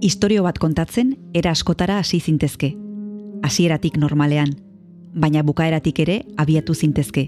Historio bat kontatzen, era askotara hasi zintezke. Hasieratik normalean, baina bukaeratik ere abiatu zintezke.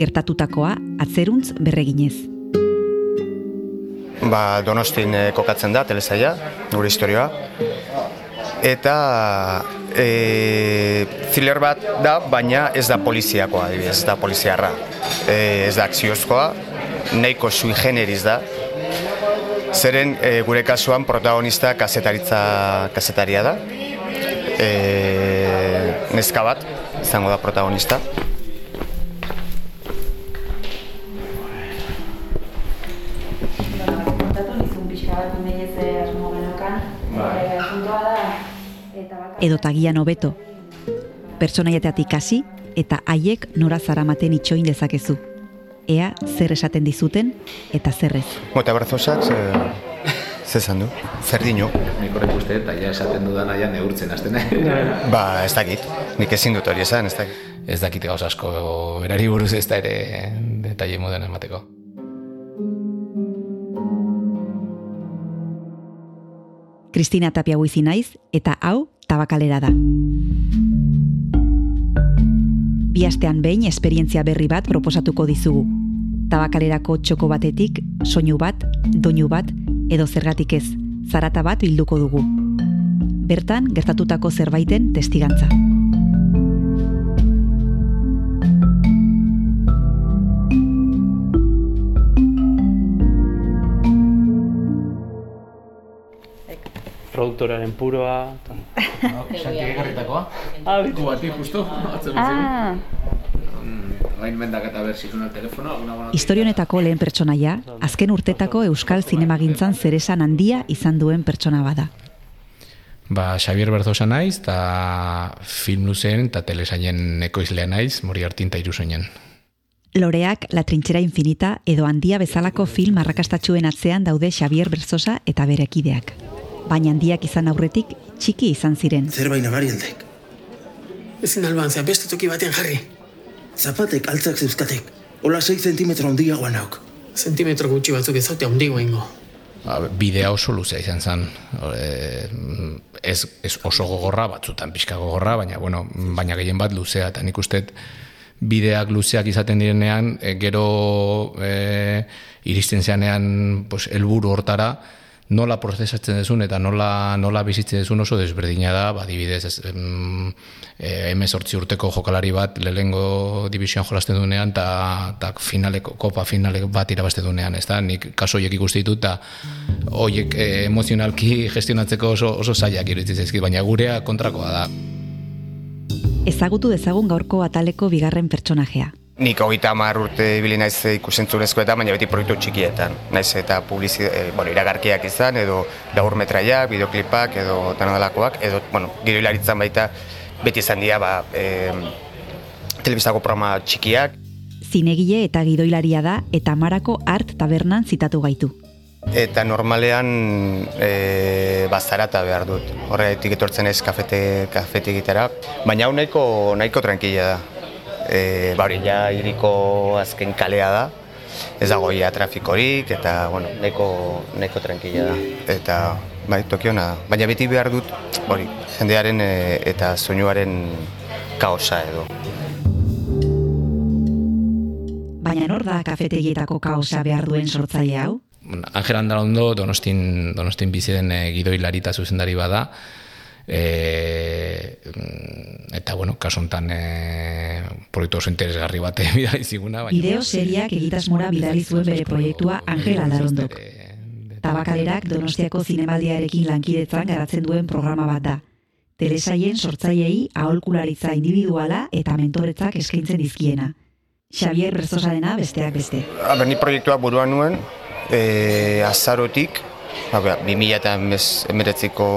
Gertatutakoa atzeruntz berreginez. Ba, donostin eh, kokatzen da, telesaia, gure historioa. Eta e, thriller bat da, baina ez da poliziakoa, ez da poliziarra. E, ez da akziozkoa, nahiko sui generiz da. Zeren e, gure kasuan protagonista kasetaritza kasetaria da. E, neska bat, izango da protagonista. edo tagian hobeto. Pertsonaiateatik hasi eta haiek nora zaramaten itxoin dezakezu. Ea zer esaten dizuten eta zer ez. Mota berzosak, ze, ze esan du? Zer dino? Nik horrek uste eta ja esaten dudan aia neurtzen azten. ba, ez dakit. Nik ezin dut hori esan, ez dakit. Ez dakit gauz asko berari buruz ez da ere detaile moden emateko. Kristina Tapia Huizi naiz eta hau tabakalera da. Bi astean behin esperientzia berri bat proposatuko dizugu. Tabakalerako txoko batetik, soinu bat, doinu bat, edo zergatik ez, zarata bat bilduko dugu. Bertan, gertatutako zerbaiten testigantza. Produktoraren puroa. Santi egarritakoa? Ah, Gu bati, justo. Ah, Gain mendak eta berzizuna telefono. alguna bona- Historionetako lehen pertsonaia, azken urtetako euskal zinemagintzan zeresan handia izan duen pertsona bada. Ba, Xavier Berzosa naiz, eta film luzeen eta telesaien ekoizlea naiz, mori hartin eta irusoinen. Loreak La Trintxera Infinita edo handia bezalako film arrakastatxuen atzean daude Xavier Berzosa eta bere kideak. Baina handiak izan aurretik txiki izan ziren. Zerbait nabarientek. Ezin alban, zea beste toki batean jarri. Zapatek altzak zeuzkatek. Ola 6 zentimetro handiagoa nauk. Zentimetro gutxi batzuk ez zaute handigo ingo. Ba, bidea oso luzea izan zen. E, ez, ez oso gogorra, batzutan pixka gogorra, baina, bueno, baina gehien bat luzea, eta nik uste bideak luzeak izaten direnean, e, gero e, iristen zeanean pues, elburu hortara, nola prozesatzen dezun eta nola, nola bizitzen dezun oso desberdina da, ba, dibidez, ez, em, e, emezortzi urteko jokalari bat lehengo divisioan jolasten duenean eta finaleko, kopa finalek bat irabazten duenean, ez da? Nik kaso horiek ikusti ditut eta horiek e, emozionalki gestionatzeko oso, oso zailak iruditzen zaizkit, baina gurea kontrakoa da. Ezagutu dezagun gaurko ataleko bigarren pertsonajea. Nik hogeita hamar urte ibili naiz ikusentzurezkoetan, baina beti proiektu txikietan. Naiz eta publizi, e, bueno, iragarkiak izan, edo laur metraiak, bideoklipak, edo tanadalakoak, edo, bueno, giroilaritzan baita beti izan dira, ba, e, telebistako programa txikiak, Zinegile eta gidoilaria da eta Amarako Art Tabernan zitatu gaitu. eta normalean e, bazarata behar dut. Horregatik etortzen ez kafete, kafete egitera, baina hau nahiko, nahiko tranquila da. E, ba hori ja hiriko azken kalea da, ez dago ia trafikorik, eta bueno, nahiko, nahiko tranquila da. Eta bai, tokiona. Baina beti behar dut, hori, jendearen e, eta soinuaren kaosa edo. Baina nor da kafetegietako kaosa behar duen sortzaile hau? Angel Andalondo donostin, donostin bizi den e, gidoilari eta zuzendari bada, e, eta bueno, kasu honetan e, proiektu oso interesgarri bate bidali ziguna. Baina, Bideo seriak egitasmora bidali zuen bere proiektua Angel Aldarondok. Tabakalerak Donostiako zinemaldiarekin lankidetzan garatzen duen programa bat da. Telesaien sortzaileei aholkularitza individuala eta mentoretzak eskaintzen dizkiena. Xavier Berzosadena besteak beste. Aber, ni proiektua buruan nuen, e, azarotik, ba, 2019ko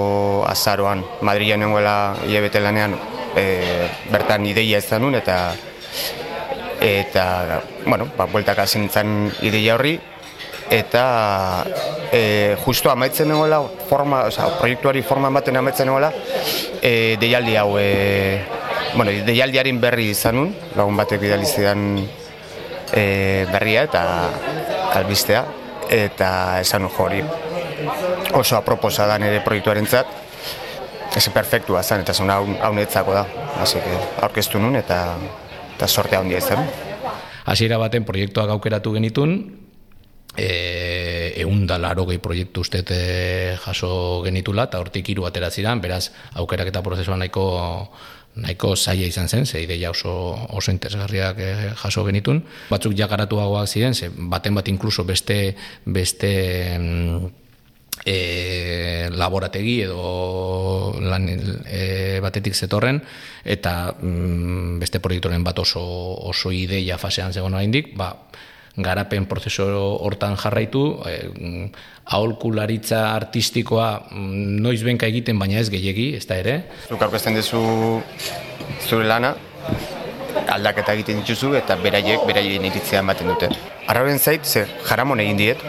azaroan, Madrilen nengoela hilabete lanean, e, bertan ideia ez nuen, eta eta, bueno, ba, bueltak hasi nintzen ideia horri, eta e, justo amaitzen nengoela, forma, oza, proiektuari forma ematen amaitzen nengoela, e, deialdi hau, e, bueno, deialdiaren berri izan nun, lagun batek bidali zidan e, berria eta albistea, eta esan hori oso aproposa da nire proiektuaren zat, perfektua zen, eta zuen hau netzako da, que aurkeztu nun eta, eta sorte handia izan. Hasiera baten proiektuak aukeratu genitun, e, egun da laro gehi proiektu uste jaso genitula, eta hortik hiru atera ziren, beraz aukerak eta prozesua nahiko nahiko zaila izan zen, ze ideia oso, oso interesgarriak eh, jaso genitun. Batzuk ja garatuagoak ziren, ze baten bat inkluso beste, beste e, laborategi edo lan e, batetik zetorren, eta mm, beste proiektoren bat oso, oso ideia fasean zegoen oraindik, ba, garapen prozesu hortan jarraitu, e, aholkularitza artistikoa mm, noiz benka egiten, baina ez gehiegi, ez da ere. Zuk aurkezten duzu zure lana, aldaketa egiten dituzu eta beraiek beraien iritzia ematen dute. Arrauen zait, ze jaramon egin diet,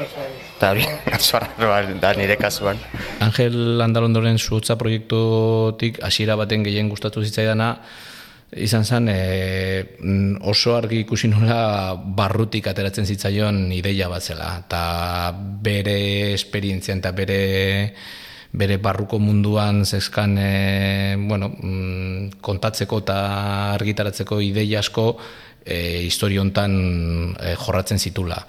eta hori, da nire kasuan. Angel Andalondoren zuhutza proiektutik hasiera baten gehien gustatu zitzaidana, izan zen e, oso argi ikusi nola barrutik ateratzen zitzaion ideia bat zela eta bere esperientzia eta bere bere barruko munduan zeskan e, bueno, mm, kontatzeko eta argitaratzeko ideia asko e, historiontan e, jorratzen zitula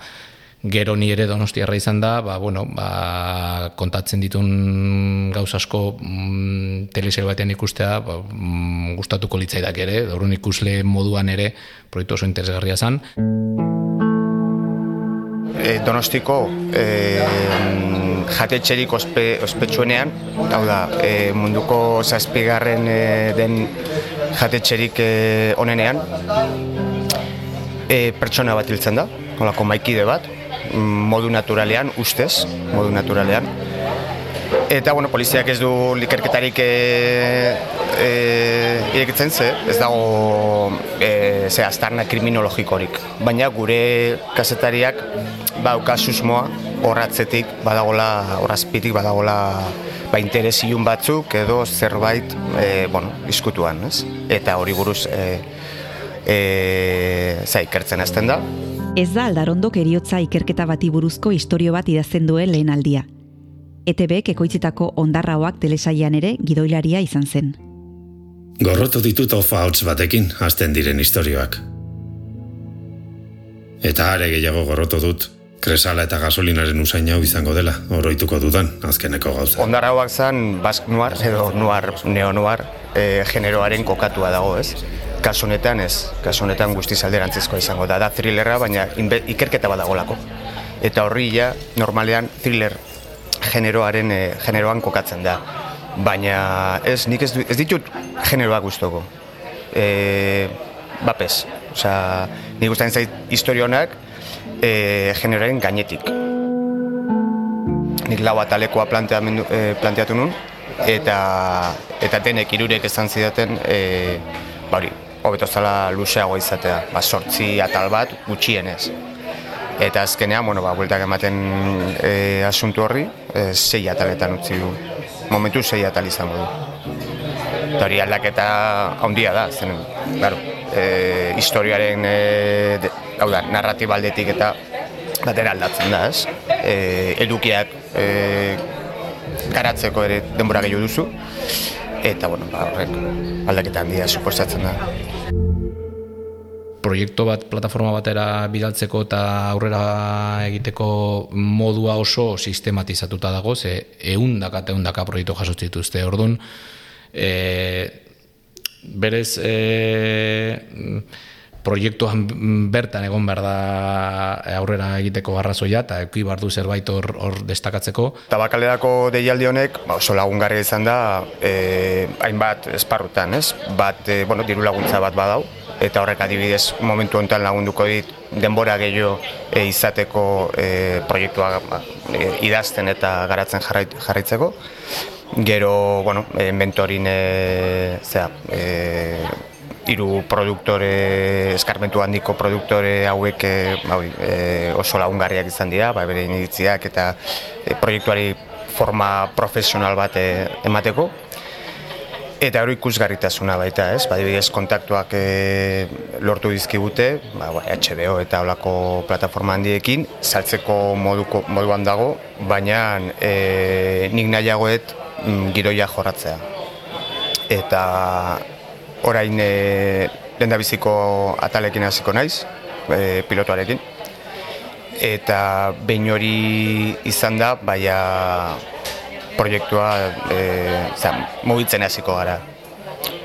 gero ni ere donostiarra izan da, ba, bueno, ba, kontatzen ditun gauz asko mm, telesel batean ikustea, ba, mm, gustatuko litzaidak ere, daurun ikusle moduan ere, proiektu oso interesgarria zan. E, donostiko e, jatetxerik ospe, ospetsuenean, hau da, e, munduko zazpigarren e, den jatetxerik e, onenean, e, pertsona bat hiltzen da, holako maikide bat, modu naturalean, ustez, modu naturalean. Eta, bueno, poliziak ez du likerketarik e, e, irekitzen ze, ez dago e, ze aztarna kriminologikorik. Baina gure kasetariak bauka susmoa horratzetik, badagola, horrazpitik, badagola ba, interesiun batzuk edo zerbait, e, bueno, diskutuan, ez? Eta hori buruz, e, e, zaikertzen ezten da, Ez da aldarondok eriotza ikerketa bati buruzko istorio bat idazten duen lehen aldia. ETBek ekoitzitako ondarraoak telesaian ere gidoilaria izan zen. Gorrotu ditut ofa hotz batekin hasten diren istorioak. Eta are gehiago gorrotu dut, kresala eta gasolinaren usain hau izango dela, oroituko dudan, azkeneko gauza. Ondarraoak zan, bask nuar, edo nuar, neo-nuar, e, generoaren kokatua dago, ez? Kasu honetan ez, kasu honetan guztiz alderantzizkoa izango da, da thrillerra, baina inbe, ikerketa badagolako. Eta horri ja, normalean thriller generoaren e, generoan kokatzen da. Baina ez, nik ez, ez ditut generoa guztoko. E, bapes, osea, nik guztain zait historionak e, generoaren gainetik. Nik lau atalekoa e, planteatu nun, eta, eta denek irurek esan zidaten, e, bari, hobeto zala luzeago izatea, ba, sortzi atal bat gutxienez. Eta azkenean, bueno, ba, bueltak ematen e, asuntu horri, e, sei ataletan utzi du. Momentu sei atal izango du. Eta hori aldaketa handia da, zen, claro, e, historiaren, e, hau da, narratibaldetik eta batera aldatzen da, ez? E, edukiak e, garatzeko ere denbora gehiago duzu, eta bueno, ba, horrek aldaketa handia suposatzen da. Proiektu bat, plataforma batera bidaltzeko eta aurrera egiteko modua oso sistematizatuta dago, ze eundaka eta eundaka proiektu jasotzen dituzte. Orduan, e, berez, e, proiektuan bertan egon behar da aurrera egiteko garrazoia eta eki bardu zerbait hor, hor destakatzeko. Tabakalerako deialdi honek ba, oso lagungarri izan da e, hainbat esparrutan, ez? Bat, e, bueno, diru laguntza bat badau, eta horrek adibidez momentu honetan lagunduko dit denbora gehiago e, izateko e, proiektua e, idazten eta garatzen jarraitzeko. Gero, bueno, e, mentorin e, zera, e, hiru produktore eskarmentu handiko produktore hauek e, oso lagungarriak izan dira, ba, bere initziak eta e, proiektuari forma profesional bat e, emateko. Eta hori ikusgarritasuna baita, ez? Badibidez kontaktuak e, lortu dizkigute, ba, ba, HBO eta olako plataforma handiekin, saltzeko moduko, moduan dago, baina e, nik nahiagoet mm, giroia jorratzea. Eta orain e, lehen biziko atalekin hasiko naiz, e, pilotuarekin. Eta behin hori izan da, baina proiektua e, zan, mugitzen hasiko gara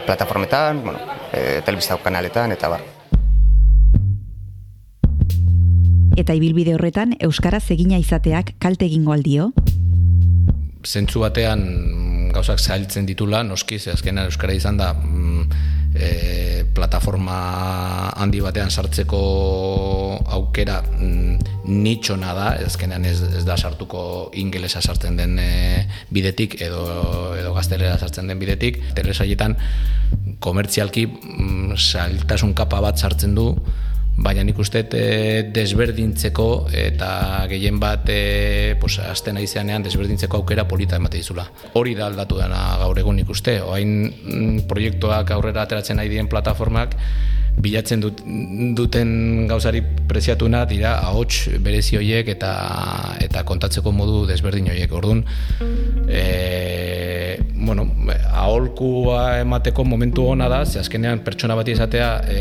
plataformetan, bueno, e, telebiztau kanaletan, eta bar. Eta ibilbide horretan, Euskaraz egina izateak kalte egingo aldio? Zentzu batean gauzak zailtzen ditula, noski, ze azkenan Euskara izan da, mm, e, plataforma handi batean sartzeko aukera mm, nitxona da, ezkenean ez, ez da sartuko ingelesa sartzen den e, bidetik edo, edo gaztelera sartzen den bidetik. Telesaietan komertzialki mm, saltasun kapa bat sartzen du, baina nik uste e, desberdintzeko eta gehien bat e, pues, azten aizeanean desberdintzeko aukera polita emate dizula. Hori da aldatu dena gaur egun nik uste, oain mm, proiektuak aurrera ateratzen nahi dien plataformak, bilatzen dut, duten gauzari preziatuna dira ahots berezi horiek eta eta kontatzeko modu desberdin horiek. Orduan, e, bueno, aholkua emateko momentu ona da, ze azkenean pertsona bati esatea e,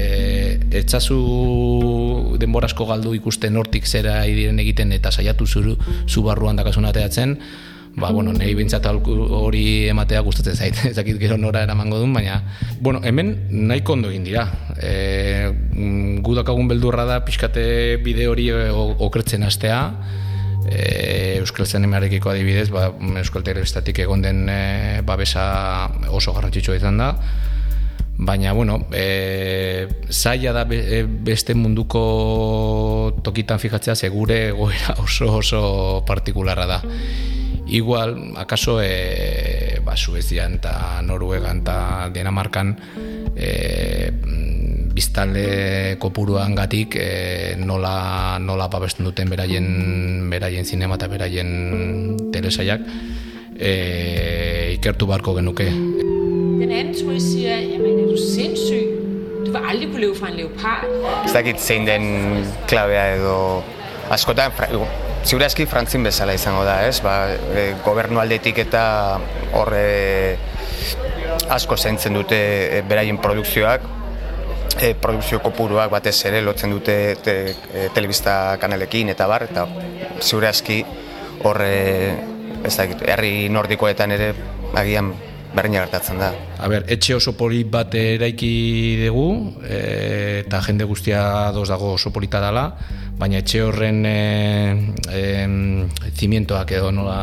etzazu denborasko galdu ikusten hortik zera idiren egiten eta saiatu zuru zu barruan dakasun ateatzen, ba, bueno, nahi bintzat hori ematea gustatzen zait, ezakit gero nora eramango duen, baina, bueno, hemen nahiko ondo egin dira. E, gudakagun beldurra da pixkate bide hori e, okertzen astea, e, Euskal Zanemarekiko adibidez, ba, Euskal Telebistatik egon den e, babesa oso garrantzitsua izan da, baina, bueno, e, zaila da e, beste munduko tokitan fijatzea, segure goera oso oso partikularra da. Igual, akaso, e, ba, Suezian eta Noruegan eta Dinamarkan e, biztale kopuruan gatik e, nola, nola babesten duten beraien, beraien zinema eta beraien telesaiak e, ikertu barko genuke. Den anden tror jeg siger, jamen er du sindssyg? Du vil aldrig kunne leve fra en leopard. Ez dakit zein den klabea edo askotan, Ziura eski frantzin bezala izango da, ez? Ba, e, gobernu aldetik eta horre asko zaintzen dute e, beraien produkzioak, e, produkzio kopuruak batez ere lotzen dute te, e, telebista kanalekin eta bar, eta ziura eski horre, ez da, herri nordikoetan ere agian berdina gertatzen da. A ber, etxe oso polit bat eraiki dugu, e, eta jende guztia doz dago oso polita dela, baina etxe horren e, e, zimientoak edo nola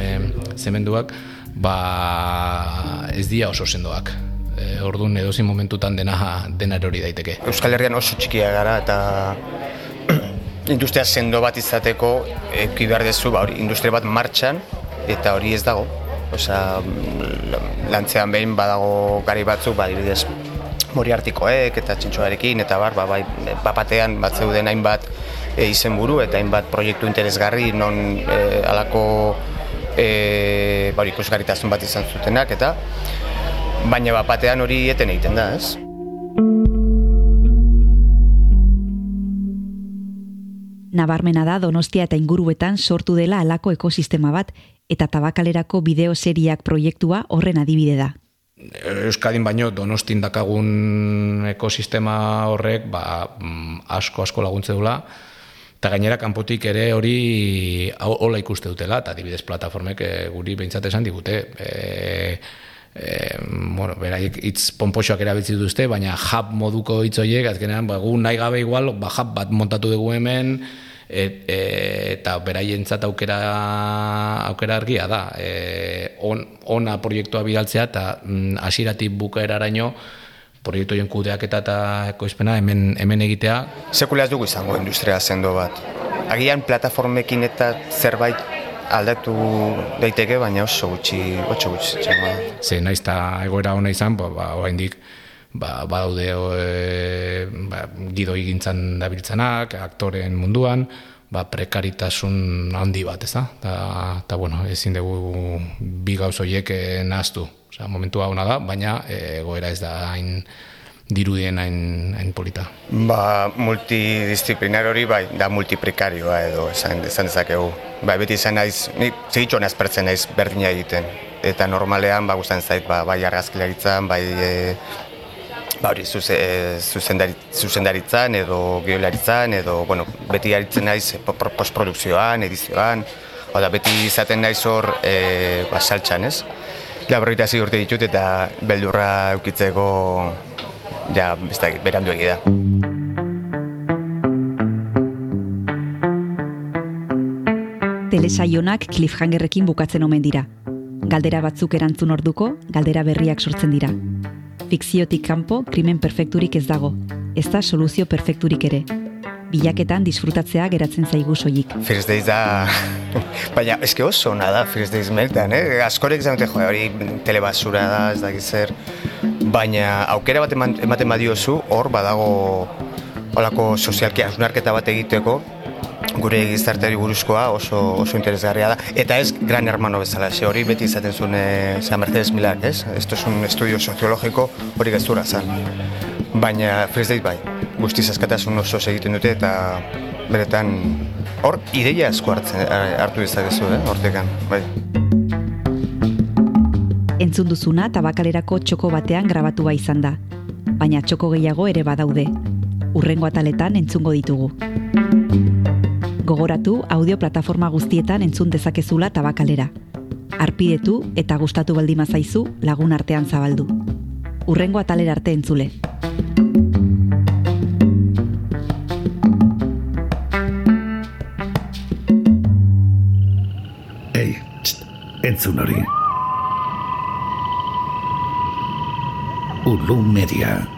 e, zemenduak ba ez dia oso sendoak e, orduan edo momentutan dena dena hori daiteke. Euskal Herrian oso txikia gara eta industria sendo bat izateko eki behar dezu ba, industria bat martxan eta hori ez dago. Osea, lantzean behin badago gari batzuk, badibidez, moriartikoek eta txintxoarekin eta bar, ba, bai, bapatean bat zeuden hainbat e, izenburu eta hainbat proiektu interesgarri non e, alako e, ba, ikusgarritasun bat izan zutenak eta baina bapatean hori eten egiten da, ez? Nabarmena da Donostia eta inguruetan sortu dela alako ekosistema bat eta tabakalerako bideoseriak proiektua horren adibide da. Euskadin baino donostin dakagun ekosistema horrek ba, mm, asko asko laguntze dula eta gainera kanpotik ere hori hola ikuste dutela eta adibidez plataformek e, guri behintzat esan digute e, e, bueno, beraik hitz pompoxoak erabiltzi duzte, baina hub moduko hitz horiek, azkenean, ba, gu nahi gabe igual, ba, hub bat montatu dugu hemen, et, e, eta beraientzat aukera aukera argia da e, on, ona proiektua bidaltzea eta mm, hasiratik bukaeraraino proiektu joan kudeak eta ekoizpena hemen, hemen egitea. Sekula ez dugu izango industria zendo bat. Agian plataformekin eta zerbait aldatu daiteke, baina oso gutxi, oso gutxi. Ze, naiz eta egoera hona izan, ba, ba, ba, badaude e, ba, gido egintzan dabiltzanak, aktoren munduan, ba, prekaritasun handi bat, ez da? Eta, bueno, ezin dugu bi gauz horiek eh, nahaztu. Osea, momentu hau da, baina e, goera ez da hain dirudien hain, hain polita. Ba, multidisciplinar hori bai, da multiprekarioa edo esan, esan dezakegu. Bai, beti izan naiz, ni segitxo pertzen naiz berdina egiten. Eta normalean, ba, guztan zait, ba, bai argazkilaritzan, bai e, ba hori zuze, zuzendaritzan edo geolaritzan edo bueno, beti aritzen naiz postprodukzioan, edizioan oda beti izaten naiz hor e, ba, saltxan, ez? Ja, berroita urte ditut eta beldurra eukitzeko ja, ez da, berandu da. Telesaionak cliffhangerrekin bukatzen omen dira. Galdera batzuk erantzun orduko, galdera berriak sortzen dira fikziotik kanpo krimen perfekturik ez dago, ez da soluzio perfekturik ere. Bilaketan disfrutatzea geratzen zaigu soilik. First Days da... Baina, eske oso ona da First Days meltan, eh? Askorek zamete, jo, hori telebasura da, ez da gizzer. Baina, aukera bat ematen badiozu, hor badago olako sozialki asunarketa bat egiteko, gure gizarteari buruzkoa oso oso interesgarria da eta ez gran hermano bezala ze hori beti izaten zuen eh San Mercedes Milak, ez? Esto es un estudio sociológico hori gezurra zen. Baina First Date bai, guztiz askatasun oso egiten dute eta beretan hor ideia asko hartzen eh, hartu dezakezu, eh, hortekan, bai. Entzun duzuna tabakalerako txoko batean grabatua izan da, baina txoko gehiago ere badaude. Urrengo ataletan entzungo ditugu gogoratu audio plataforma guztietan entzun dezakezula tabakalera. Arpidetu eta gustatu baldima zaizu lagun artean zabaldu. Urrengo atalera arte entzule. Ei, entzun hori. Ulu media.